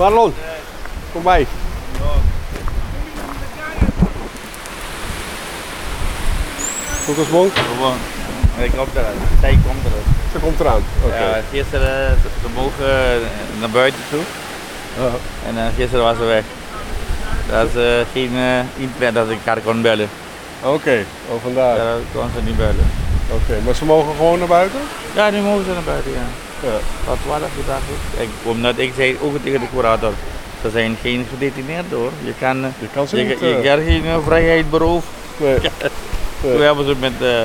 Marlon, kom bij. Goed als monk? Gewoon. Ik kom eruit. Zij komt eruit. Ze komt eraan. Oké. Ja, gisteren ze mogen eh, naar buiten toe Ja. en eh, gisteren was ze weg. Dat is eh, geen eh, internet dat ik haar kon bellen. Oké, oh vandaar. Ja, dat kon ze niet bellen. Oké, maar ze mogen gewoon naar buiten? Ja, nu mogen ze naar buiten, ja. Ja. Wat was dat vandaag? Ik, omdat ik zei ook tegen de curator, ze zijn geen gedetineerd hoor. Je kan, Je kan ze je, niet... je, eh, kan geen eh, vrijheid beroofd. nee. Nee. Toen hebben ze met eh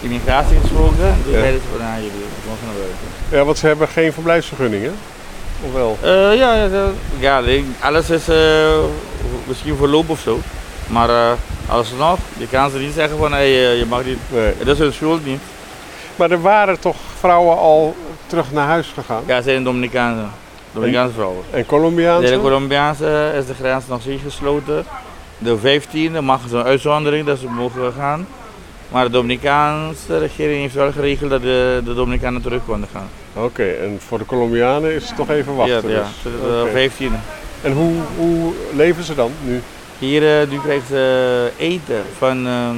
immigratie gesproken. Toen Ja. zeiden ze van, nou jullie mogen naar buiten. Ja, want ze hebben geen verblijfsvergunning, hè? Of wel? Eh, ja, ja, ja, alles is eh, misschien verloop of zo. Maar eh alsnog, je kan ze niet zeggen van hey, eh, je mag niet. Nee. Dat is hun schuld niet. Maar er waren toch vrouwen al terug naar huis gegaan? Ja, ze zijn Dominicaanse. Dominicaanse vrouwen. En Colombiaanse? De Colombiaanse is de grens nog steeds gesloten. De 15e mag ze een uitzondering dat ze mogen gaan. Maar de Dominicaanse regering heeft wel geregeld dat de, de Dominicanen terug konden gaan. Oké, en voor de Colombianen is het toch even wachten. ja, ja, dus. de Oké. 15e. En hoe, hoe leven ze dan nu? Hier eh, nu krijgt ze eten van ehm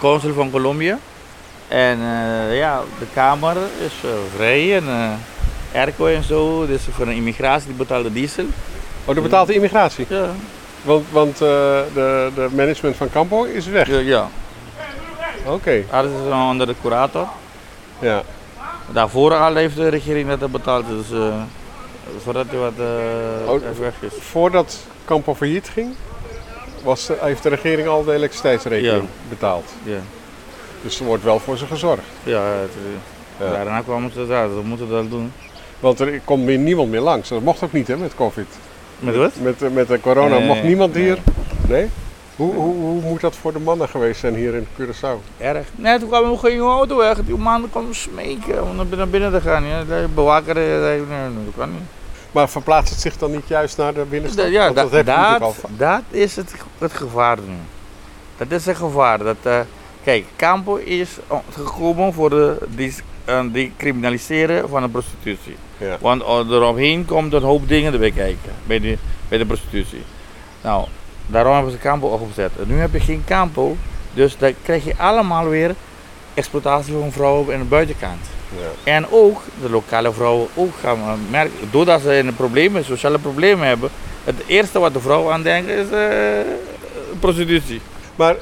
consul van Colombia. En eh, ja, de kamer is eh, vrij en eh airco en zo. Dus voor een immigratie die betaalde diesel. Oh, dat betaalt de immigratie. Ja, Want, want eh, de, de management van Campo is weg. ja. ja. Oké, alles is onder de curator. ja. Daarvoor al heeft de regering dat betaald. Dus eh, voordat hij wat eh Oh, weg is. Voordat Campo failliet ging, was de- heeft de regering al de elektriciteitsrekening Ja. betaald. Ja, Dus er wordt wel voor ze gezorgd. ja, het, eh, Ja. daarna kwamen ze daar. Ze moeten dat doen. Want er komt weer niemand meer langs. Dat mocht ook niet hè, met COVID. Met wat? Met, de- met de corona Nee, mocht niemand nee. hier. Nee? Hoe, hoe, hoe moet dat voor de mannen geweest zijn hier in Curaçao? Erg. Nee, toen kwam nog geen auto weg. Die man kwam smeken om naar binnen, te gaan. Ja. De bewaker eh, dat kan niet. Maar verplaatst het zich dan niet juist naar de binnenstad? Ja, dat, dat, is het, het gevaar nu. Dat is het gevaar. Dat, eh, kijk, Campo is gekomen voor de dis- eh, decriminaliseren van de prostitutie. Ja. Want eromheen komt een hoop dingen erbij kijken bij de, bij de prostitutie. Nou, daarom hebben ze Campo opgezet. En nu heb je geen Campo, dus dan krijg je allemaal weer exploitatie van vrouwen aan de buitenkant. Ja. En ook de lokale vrouwen ook gaan eh, merken, doordat ze een probleem, sociale problemen hebben, het eerste wat de vrouwen aan denken is eh, prostitutie. Maar eh,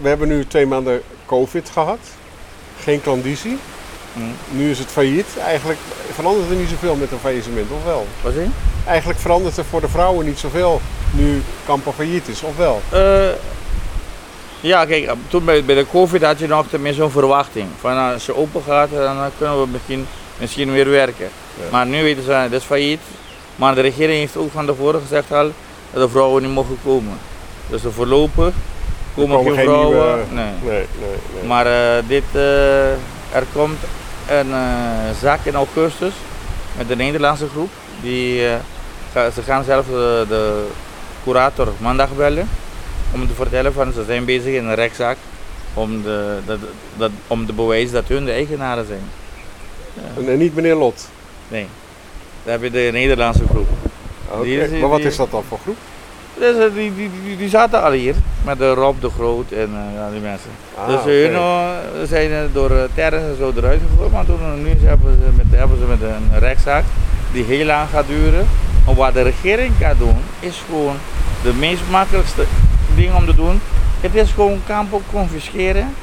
we hebben nu twee maanden COVID gehad. Geen klandizie. Hm. Nu is het failliet. Eigenlijk verandert er niet zoveel met een faillissement, of wel? Wat je? Eigenlijk verandert er voor de vrouwen niet zoveel nu Campo failliet is, of wel? Ja, kijk, toen bij, bij de COVID had je nog tenminste zo'n verwachting. Van nou, als je open gaat, dan kunnen we misschien, misschien weer werken. Ja. Maar nu weten ze, dat is failliet. Maar de regering heeft ook van tevoren gezegd al dat de vrouwen niet mogen komen. Dus voorlopig komen, komen geen vrouwen. nieuwe- Nee. Nee, nee, nee. Maar eh, dit, eh, er komt een eh, zaak in augustus met een Nederlandse groep. Die, ze gaan zelf de, de curator maandag bellen om te vertellen van ze zijn bezig in een rechtszaak om, de, dat, dat, om te bewijzen dat hun de eigenaren zijn. En, en niet meneer Lot. Nee, dan heb je de Nederlandse groep. Oké, is- Maar wat die- is dat dan voor groep? Dus, die, die, die, die zaten al hier met de Rob de Groot en ja, die mensen. Ah, dus hun eh, zijn eh, door uh, terrens en zo eruit gegooid, maar toen, nu hebben ze, met, hebben ze met een rechtszaak die heel lang gaat duren. Maar wat de regering kan doen, is gewoon de meest makkelijkste ding om te doen. Het is gewoon kampen confisceren,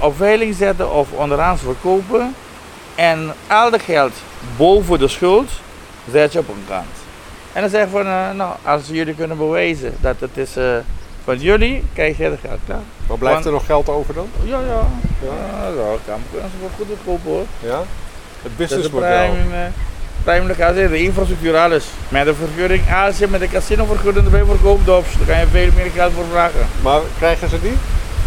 op veiling zetten of onderhands verkopen. En al dat geld boven de schuld zet je op een kant. En dan zeg je van, eh, nou, als jullie kunnen bewijzen dat het is eh, van jullie, krijg je het geld klaar. Maar blijft Want- er nog geld over dan? Ja, ja. Ja, ja kan kunnen ze wel goed verkopen hoor. Ja? Het Dat businessmodel. Locatie, de infrastructuur, alles. Met de vergunning, als je met de casino vergunning erbij verkoopt, dan kan je veel meer geld voor vragen. Maar krijgen ze die?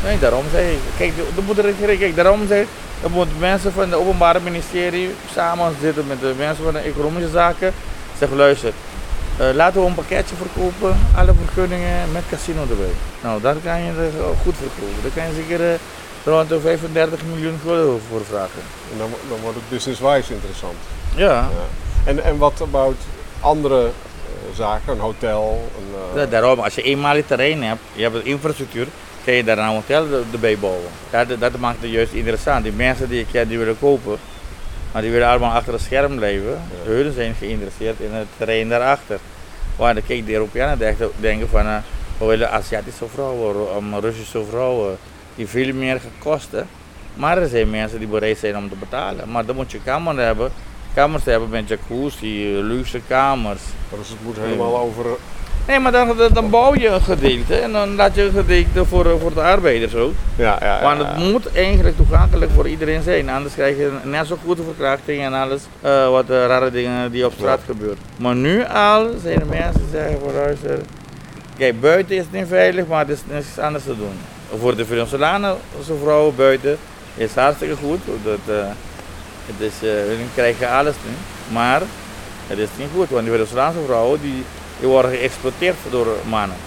Nee, daarom zeg ik. Kijk, de moet de regering, kijk, daarom zeg ik, er moeten mensen van het openbare ministerie samen zitten met de mensen van de economische zaken. Zeggen, luister, eh, laten we een pakketje verkopen, alle vergunningen met casino erbij. Nou, dan kan je het eh, goed verkopen. Dan kan je zeker eh, rond de 35 miljoen gulden voor vragen. En dan, dan wordt het business-wise interessant. Ja. Ja. En, en wat about andere eh, zaken, een hotel? Een, eh, Ja, Daarom, als je eenmaal het terrein hebt, je hebt de infrastructuur, kan je daar een hotel er- erbij bouwen. Dat, dat maakt het juist interessant. Die mensen die ik ken, die willen kopen, maar die willen allemaal achter het scherm blijven. Hun zijn geïnteresseerd in het terrein daarachter. Waar dan kijk, de Europeanen denken, denken van, eh, we willen Aziatische vrouwen, um, Russische vrouwen, die veel meer kosten. Maar er zijn mensen die bereid zijn om te betalen. Maar dan moet je kamer hebben, kamers hebben met jacuzzi, luxe kamers. dus het moet helemaal over... Nee, maar dan, dan- bouw je een gedeelte en dan laat je een gedeelte voor, eh, voor de arbeiders ook. Ja, ja, ja. Want het moet eigenlijk toegankelijk voor iedereen zijn. Anders krijg je net zo goede verkrachting en alles eh, wat eh, rare dingen die op straat gebeuren. Maar nu al zijn er mensen die zeggen van luister, kijk buiten is het niet veilig, maar het is niks anders te doen. Voor de Venezolanen, zo'n vrouwen buiten, is het hartstikke goed. Dat, eh, het is, eh, hun krijgen alles nu, maar het is niet goed, want die Venezolaanse vrouwen die, die worden geëxploiteerd door mannen.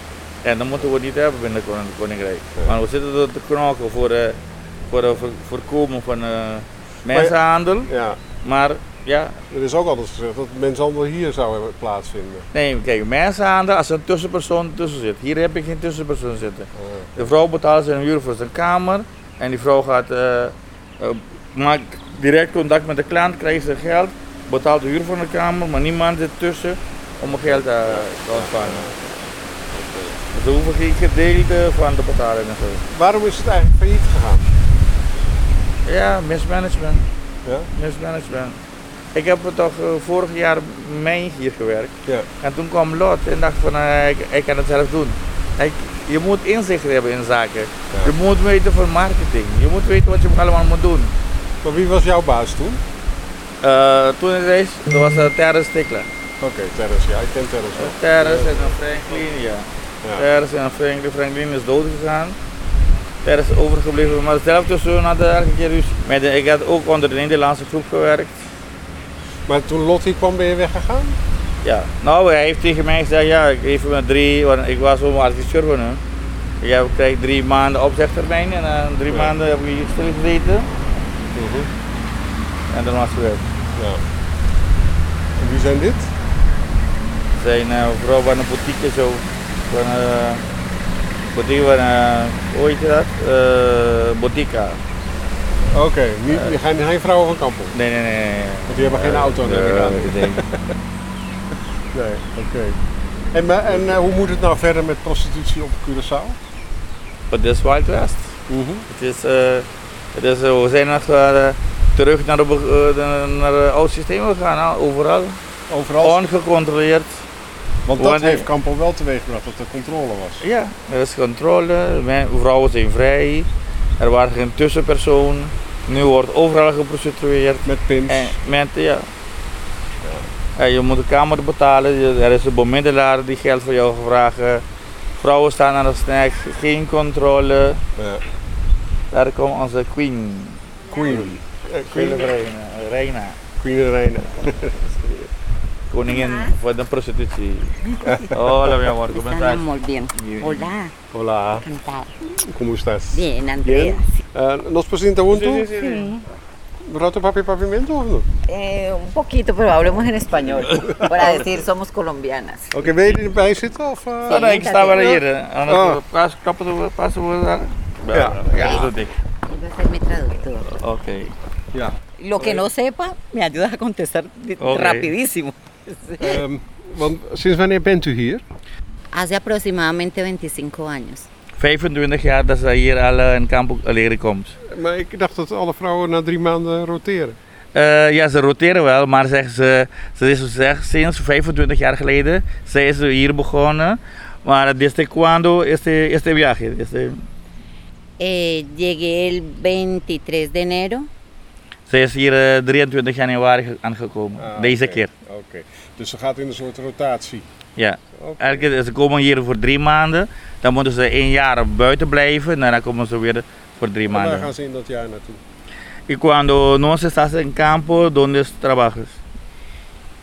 En dat moeten we niet hebben binnen het koninkrijk. Maar we zitten er te knokken voor, eh, voor het voorkomen van eh, mensenhandel. Ja, Maar ja, er is ook altijd gezegd dat mensenhandel hier zou hebben plaatsvinden. nee, kijk, mensenhandel als er een tussenpersoon tussen zit. Hier heb ik geen tussenpersoon zitten. Eh, De vrouw betaalt zijn huur voor zijn kamer en die vrouw gaat, maakt direct contact met de klant, krijgt zijn geld, betaalt de huur van de kamer, maar niemand zit tussen om geld eh, te ontvangen. Ze hoeven geen gedeelte van te betalen en zo. waarom is het eigenlijk failliet gegaan? Ja, mismanagement. Ja? Mismanagement. Ik heb er toch eh, vorig jaar mei hier gewerkt. Ja. En toen kwam Lot en dacht van, eh, ik, ik kan het zelf doen. Ik, je moet inzicht hebben in zaken. Je moet weten van marketing. Je moet weten wat je allemaal moet doen. Maar wie was jouw baas toen? Eh, toen ik reis, dat was uh, Terrence Stikler. Oké, Terrence. Ja, ik ken Terrence wel. Terrence en Franklin, ja. Ja. Terrence en Franklin. Franklin is dood gegaan. Terrence is overgebleven, maar zelf tussen hadden elke keer ruzie. Met ik had ook onder de Nederlandse groep gewerkt. Maar toen Lottie kwam, ben je weggegaan? Ja, nou hij heeft tegen mij gezegd, ja, ik geef me drie, want ik was zo'n adviseur van hem. Ik krijg drie maanden opzegtermijn en drie Ja. maanden heb ik hier stilgezeten en dan was het weg. Ja. En wie zijn dit? Zijn uh, vrouw van een boutique zo, van uh, boutique van, uh, hoe heet je dat? Uh, Botica. Oké, niet, die gaan geen vrouwen van Kampel. Nee, nee, nee. nee. Want die hebben geen auto, neem ik aan. nee, nee. Nee, oké. En, en eh, hoe moet het nou verder met prostitutie op Curaçao? Het is Wild West. Mhm. Het is, eh, het is, eh, we zijn nog eh, terug naar, de, eh, de- naar het oude systeem gegaan, overal. Overal. Ongecontroleerd. Want dat Want- heeft Kampel wel teweeggebracht dat er controle was. Ja, er is controle, men- vrouwen zijn vrij, er waren geen tussenpersoon. Nu wordt overal geprostitueerd. Met pins. En met, ja. Ja, je moet de kamer betalen, er is een bemiddelaar die geld voor jou vragen. Vrouwen staan aan de snack, geen controle. Ja. Daar komt onze queen. Queen. Eh, Queen. Reina. Reina. Queen Reina. Koningin voor de prostitutie. Hola mi amor, ¿cómo estás? Estamos bien. Hola, Hola. ¿Cómo estás? Bien, Andrea. Eh, ¿Nos presenta junto? Sí, sí, sí. Sí. ¿Roto papi pavimento o no? Eh, un poquito, pero hablemos en español. Para decir, somos colombianas. Oké, wil je erbij zitten? Of, eh? Oh, nee, ik sta wel hier. Ah. pas, kappen passen we daar. Ja. ja, dat va a ser mi traductor. Oké. Ja. Lo que no sepa, me ayudas a contestar di- Ok. rapidísimo. Ehm, want sinds wanneer bent u hier? Hace aproximadamente 25 años. 25 jaar dat ze hier al eh, in kamp leren komt. Maar ik dacht dat alle vrouwen na drie maanden roteren. Eh, ja, ze roteren wel, maar zeggen ze, ze is zeg, sinds 25 jaar geleden. Ze is hier begonnen. Maar desde cuando este, este viaje? Este, Eh, llegué el 23 de enero. ze is hier eh, 23 januari ge- aangekomen. Ah, Deze oké. keer. Oké. Dus ze gaat in een soort rotatie. Ja. Oké. Elke ze komen hier voor drie maanden. Dan moeten ze één jaar buiten blijven. En dan komen ze weer voor drie En waar maanden. gaan ze in dat jaar naartoe? Y cuando no estás en campo, ¿dónde trabajas?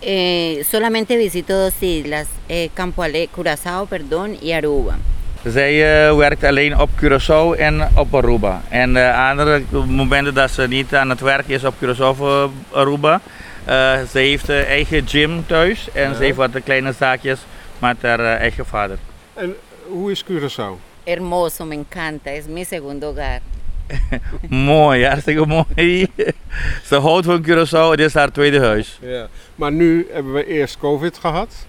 Eh, solamente visito dos islas, eh, Campo Ale, Curazao, perdón, y Aruba. Zij uh, werkt alleen op Curaçao en op Aruba. En uh, andere momenten dat ze niet aan het werk is op Curaçao of Aruba, uh, ze heeft een eigen gym thuis en ja. ze heeft wat kleine zaakjes met haar eigen vader. En hoe is Curaçao? Hermoso, me encanta, es mi segundo hogar. mooi, hartstikke mooi. Ze houdt van Curaçao, het is haar tweede huis. Ja. Maar nu hebben we eerst COVID gehad.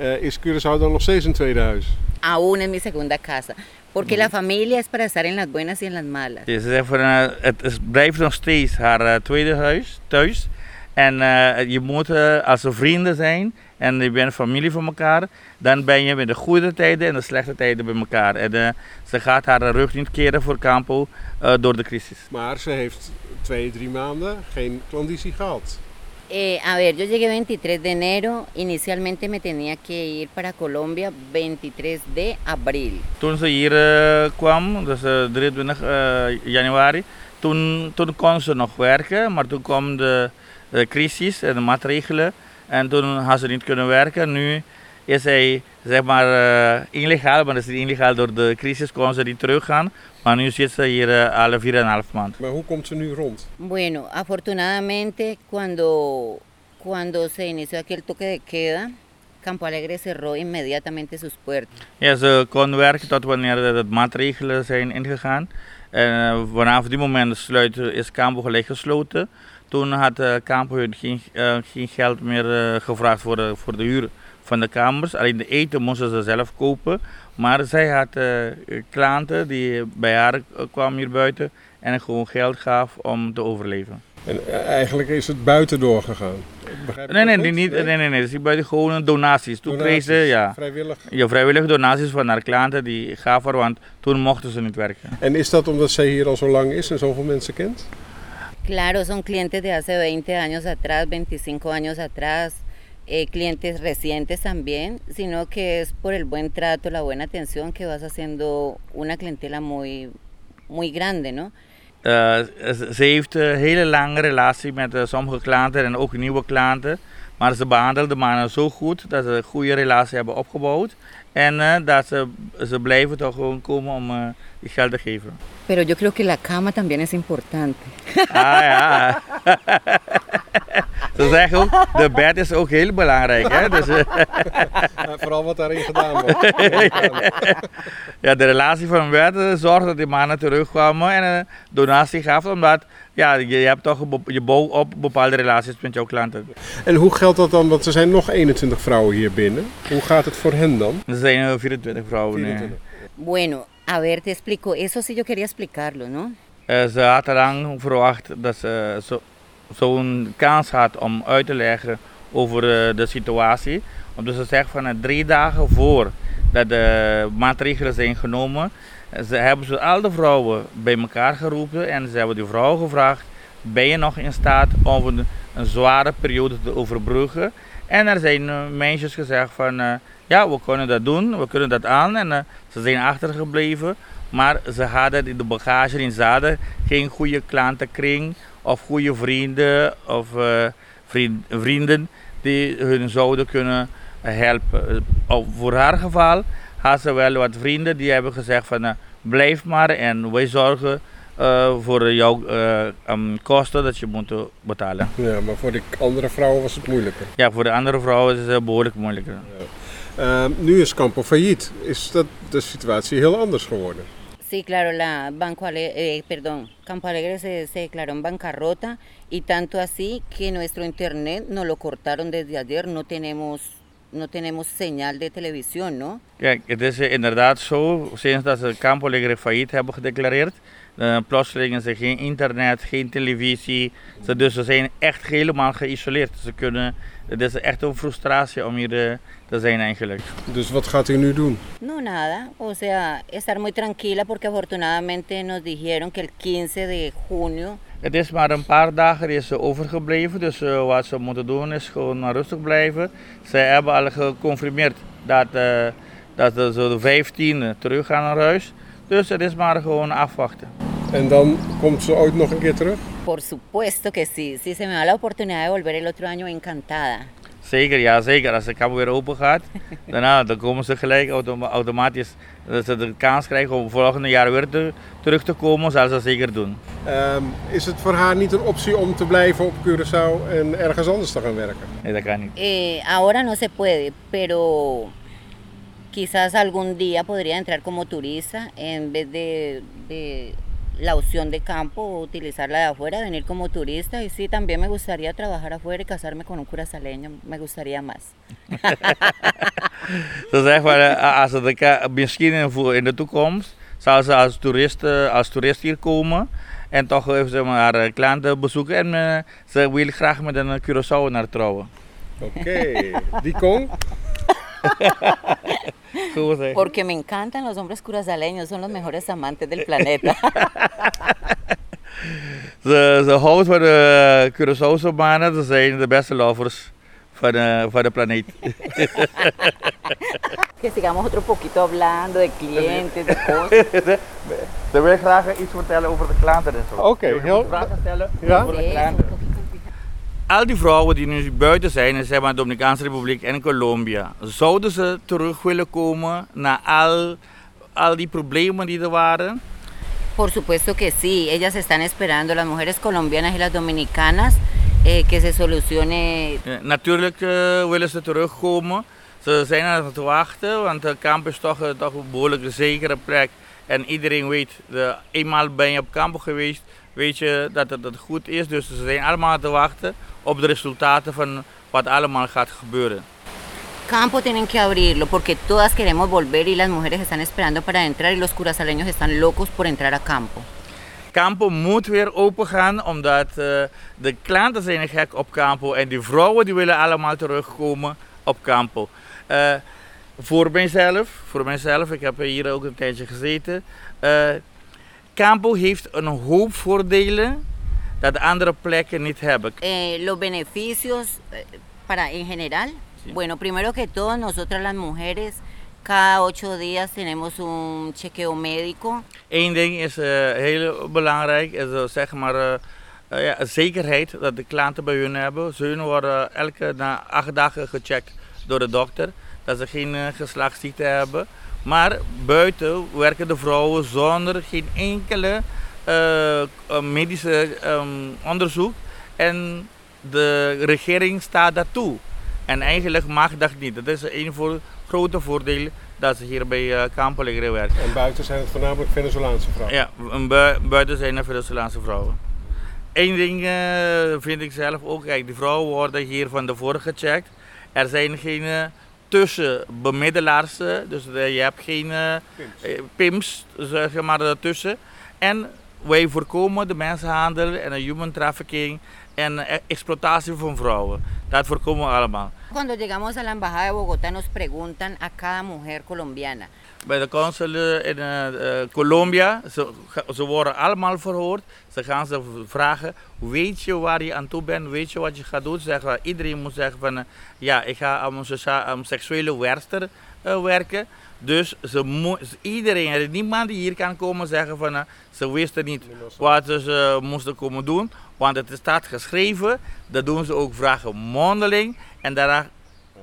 Uh, is Curaçao dan nog steeds een tweede huis? Aún es mi segunda casa. Porque la familia es para estar en las buenas y en las malas. Ja, ze zegt van, uh, het is, blijft nog steeds haar uh, tweede huis, thuis. En uh, je moet als er vrienden zijn en je bent familie van elkaar, dan ben je met de goede tijden en de slechte tijden bij elkaar. En ze gaat haar rug niet keren voor Campo door de crisis. Maar ze heeft twee, drie maanden geen klandizie gehad. Eh, a ver, yo llegué 23 de enero, inicialmente me tenía que ir para Colombia 23 de abril. Toen ze hier kwam, dus uh, 23 uh, januari, toen, toen kon ze nog werken, maar toen kwam de, de crisis en de maatregelen en toen had ze niet kunnen werken. Nu is hij zeg maar uh, illegaal, maar dat is illegaal door de crisis, kon ze niet teruggaan. Maar nu zit ze hier uh, alle 4,5 maand. Maar hoe komt ze nu rond? Bueno, afortunadamente cuando, cuando se inició aquel toque de queda, Campo Alegre cerró inmediatamente sus puertas. Ja, ze kon werken tot wanneer de maatregelen zijn ingegaan. En uh, vanaf die moment sluit, is Campo gelijk gesloten. Toen had uh, Campo geen, uh, geen geld meer uh, gevraagd voor de, voor de huur van de kamers. Alleen de eten moesten ze zelf kopen. Maar zij had uh, klanten die bij haar kwamen hier buiten en gewoon geld gaf om te overleven. En eigenlijk is het buiten doorgegaan? Nee, nee, nee, niet, nee, nee, nee. Dus buiten gewoon donaties. Toen donaties, kreeg ze, ja, vrijwillig? Ja, vrijwillige donaties van haar klanten die gaven, want toen mochten ze niet werken. En is dat omdat zij hier al zo lang is en zoveel mensen kent? Claro, son clientes de hace 20 años atrás, 25 años atrás. Eh, clientes recientes también, sino que es por el buen trato, la buena atención que vas haciendo una clientela muy, muy grande, ¿no? Uh, ze heeft een hele lange relatie met uh, sommige klanten en ook nieuwe klanten. Maar ze behandelt de mannen zo goed dat ze een goede relatie hebben opgebouwd. En uh, dat ze, ze blijven toch gewoon komen om geld geven. Pero yo creo que la cama también es importante. Ah ja. Ze zeggen ook, de bed is ook heel belangrijk. Hè? Dus, ja, vooral wat daarin gedaan wordt. ja, de relatie van bed zorgt dat die mannen terugkwamen en een donatie gaven. Omdat ja, je, je hebt toch je bouw op bepaalde relaties met jouw klanten. En hoe geldt dat dan? Want er zijn nog 21 vrouwen hier binnen. Hoe gaat het voor hen dan? Er zijn 24 vrouwen. 24. Nee. Bueno, a ver, te explico. Eso sí yo quería explicarlo, ¿no? Uh, ze had lang verwacht dat ze zo, zo'n kans had om uit te leggen over uh, de situatie. Omdat ze zegt van uh, drie dagen voor dat de maatregelen zijn genomen, ze hebben ze al de vrouwen bij elkaar geroepen en ze hebben die vrouw gevraagd, ben je nog in staat om een, een zware periode te overbruggen? En er zijn meisjes gezegd van, ja we kunnen dat doen, we kunnen dat aan en ze zijn achtergebleven. Maar ze hadden in de bagage in zaden geen goede klantenkring of goede vrienden of uh, vriend, vrienden die hun zouden kunnen helpen. Uh, voor haar geval had ze wel wat vrienden die hebben gezegd van uh, blijf maar en wij zorgen voor jouw um, kosten dat je moet betalen. Ja, maar voor de andere vrouwen was het moeilijker. Ja, voor de andere vrouwen is het behoorlijk moeilijker. Ja. Nu is Campo failliet. Is dat de situatie heel anders geworden? Sí, claro, la Banco Alegre, eh, perdón, Campo Alegre se, se, declaró en bancarrota y tanto así que nuestro internet nos lo cortaron desde ayer, no tenemos, no tenemos señal de televisión, ¿no? Kijk, het is inderdaad zo, sinds dat ze Campo Alegre failliet hebben gedeclareerd, uh, plotseling is er geen internet, geen televisie, ze, dus ze zijn echt helemaal geïsoleerd. Ze kunnen, het is echt een frustratie om hier uh, te zijn eigenlijk. Dus wat gaat u nu doen? No, nada. O sea, estar muy tranquila porque afortunadamente nos dijeron que el 15 de junio. Het is maar een paar dagen is ze overgebleven, dus uh, wat ze moeten doen is gewoon rustig blijven. Ze hebben al geconfirmeerd dat, uh, dat ze de 15 terug gaan naar huis. Dus het is maar gewoon afwachten. En dan komt ze ooit nog een keer terug? Por supuesto que sí. Si se me da la oportunidad de volver el otro año, encantada. Zeker, ja zeker. Als de kamp weer open gaat, daarna, dan komen ze gelijk automa automatisch dat ze de kans krijgen om volgende jaar weer te, terug te komen, zal ze zeker doen. Um, is het voor haar niet een optie om te blijven op Curaçao en ergens anders te gaan werken? Nee, dat kan niet. Eh, ahora no se puede, pero quizás algún día podría entrar como turista en vez de, de la opción de campo o utilizarla de afuera, venir como turista. Y sí, también me gustaría trabajar afuera y casarme con un curazaleño, me gustaría más. Ze zegt van, eh, als de, misschien in de toekomst zal ze als toerist, als toerist hier komen en toch even ze maar haar klanten bezoeken en uh, ze wil graag met een Curaçao naar trouwen. Oké, okay. die kon? Porque me encantan los hombres curazaleños, son los mejores amantes del planeta. ze, ze houdt van de Curaçaose mannen, ze zijn de beste lovers van de, van de planeet. que sigamos otro poquito hablando de clientes, de cosas. Ze wil graag iets vertellen over de klanten en zo. Oké, okay, heel... vragen stellen ja? over de klanten al die vrouwen die nu buiten zijn, in zeg maar, de Dominicaanse Republiek en Colombia, zouden ze terug willen komen na al, al die problemen die er waren? Por supuesto que sí, ellas están esperando, las mujeres colombianas y las dominicanas, eh, que se solucione. Natuurlijk uh, willen ze terugkomen. Ze zijn aan het wachten, want de kamp is toch, toch een behoorlijk zekere plek. En iedereen weet, de, eenmaal ben je op kamp geweest, weet je dat het, dat het goed is. Dus ze zijn allemaal het wachten op de resultaten van wat allemaal gaat gebeuren. Campo tienen que abrirlo porque todas queremos volver y las mujeres están esperando para entrar y los curazaleños están locos por entrar a campo. Campo moet weer open gaan omdat uh, de klanten zijn gek op Campo en die vrouwen die willen allemaal terugkomen op Campo. Uh, voor mijzelf, voor mijzelf, ik heb hier ook een tijdje gezeten. Uh, Campo heeft een hoop voordelen dat andere plekken niet hebben. Eh, los beneficios eh, para en general. Sí. Bueno, primero que todo, nosotras las mujeres cada ocho días tenemos un chequeo médico. Eén ding is uh, heel belangrijk, is uh, zeg maar uh, ja, zekerheid dat de klanten bij hun hebben. Ze worden elke na acht dagen gecheckt door de dokter, dat ze geen geslachtsziekte hebben. Maar buiten werken de vrouwen zonder geen enkele uh, medische um, onderzoek. En de regering staat daartoe. En eigenlijk mag dat niet. Dat is een voor, grote voordeel dat ze hier bij uh, werken. En buiten zijn het voornamelijk Venezolaanse vrouwen? Ja, bu buiten zijn er Venezolaanse vrouwen. Eén ding uh, vind ik zelf ook, kijk, die vrouwen worden hier van tevoren gecheckt. Er zijn geen tussenbemiddelaars, dus je hebt geen pims, pims zeg maar, ertussen. En wij voorkomen de mensenhandel en de human trafficking en explotatie van vrouwen. Dat voorkomen we allemaal. Cuando llegamos a la embajada de Bogotá nos preguntan a cada mujer colombiana. Bij de consul in uh, Colombia, ze, ze, worden allemaal verhoord. Ze gaan ze vragen, weet je waar je aan toe bent, weet je wat je gaat doen? Zeggen, iedereen moet zeggen van, uh, ja, ik ga aan een seksuele werster uh, werken. Dus ze iedereen, niemand die hier kan komen zeggen van ze wisten niet wat ze moesten komen doen. Want het staat geschreven, dat doen ze ook vragen mondeling. En daarna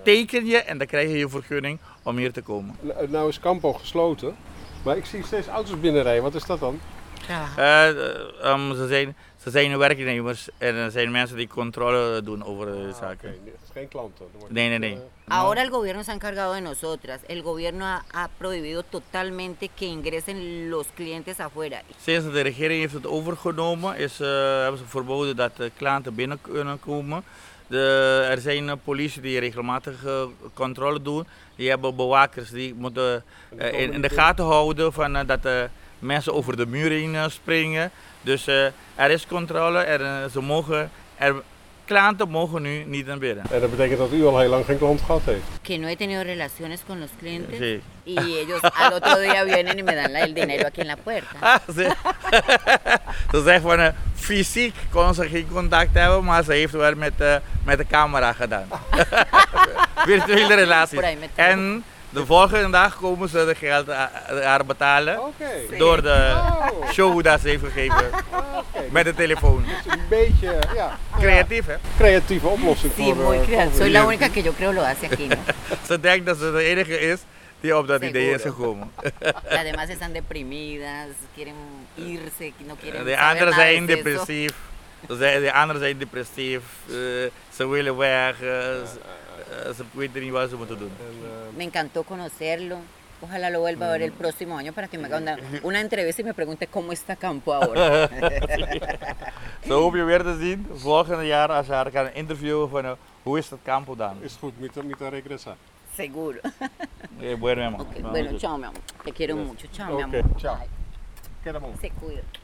teken je en dan krijg je je vergunning om hier te komen. Nou is Campo gesloten, maar ik zie steeds auto's binnenrijden. Wat is dat dan? Ja. Uh, um, ze, zijn, ze zijn werknemers en er zijn mensen die controle doen over de ah, zaken. Okay. Het is geen klanten. Nee, nee, nee. Ahora el gobierno se ha encargado de nosotras. El gobierno ha, ha prohibido totalmente que ingresen los clientes afuera. Sinds de regering heeft het overgenomen, is, uh, hebben ze verboden dat de klanten binnen kunnen komen. Er zijn politie die regelmatig uh, controle doen. Die hebben bewakers die moeten uh, in, de gaten houden van, dat mensen over de muur springen. Dus er is controle, er, ze mogen, er, klanten mogen nu niet naar binnen. En dat betekent dat u al heel lang geen klant gehad heeft? Que no he tenido relaciones con los clientes. Sí. Y ellos al otro día vienen y me dan el dinero aquí en la puerta. Ah, sí. van uh, fysiek kon ze geen contact hebben, maar ze heeft wel met, uh, met de camera gedaan. Virtuele relatie. En De volgende dag komen ze de geld haar betalen. Oké. Door de Oh, show dat ze heeft gegeven. oké. Met de telefoon. Dus een beetje, ja. Creatief hè? Creatieve oplossing Sí, voor... muy eh, Soy la única que yo creo lo hace aquí, ¿no? Ze denkt dat ze de enige is die op dat idee is gekomen. Las demás están deprimidas, quieren irse, no quieren De anderen zijn depressief. De anderen zijn depressief. eh, ze willen weg. eh, eh, eh, Me encantó conocerlo. Ojalá lo vuelva a ver el próximo año para que me haga una, una entrevista y me pregunte cómo está Campo ahora. Zo hoop je weer te zien. Volgende jaar als je haar kan interviewen van eh, hoe is het campo dan. is goed, met, met regresar. Seguro. Eh, bueno, mi amor. Vamos bueno, chao, mi amor. Te quiero mucho. Chao, mi Ok, amor. chao. Bye. Se cuida.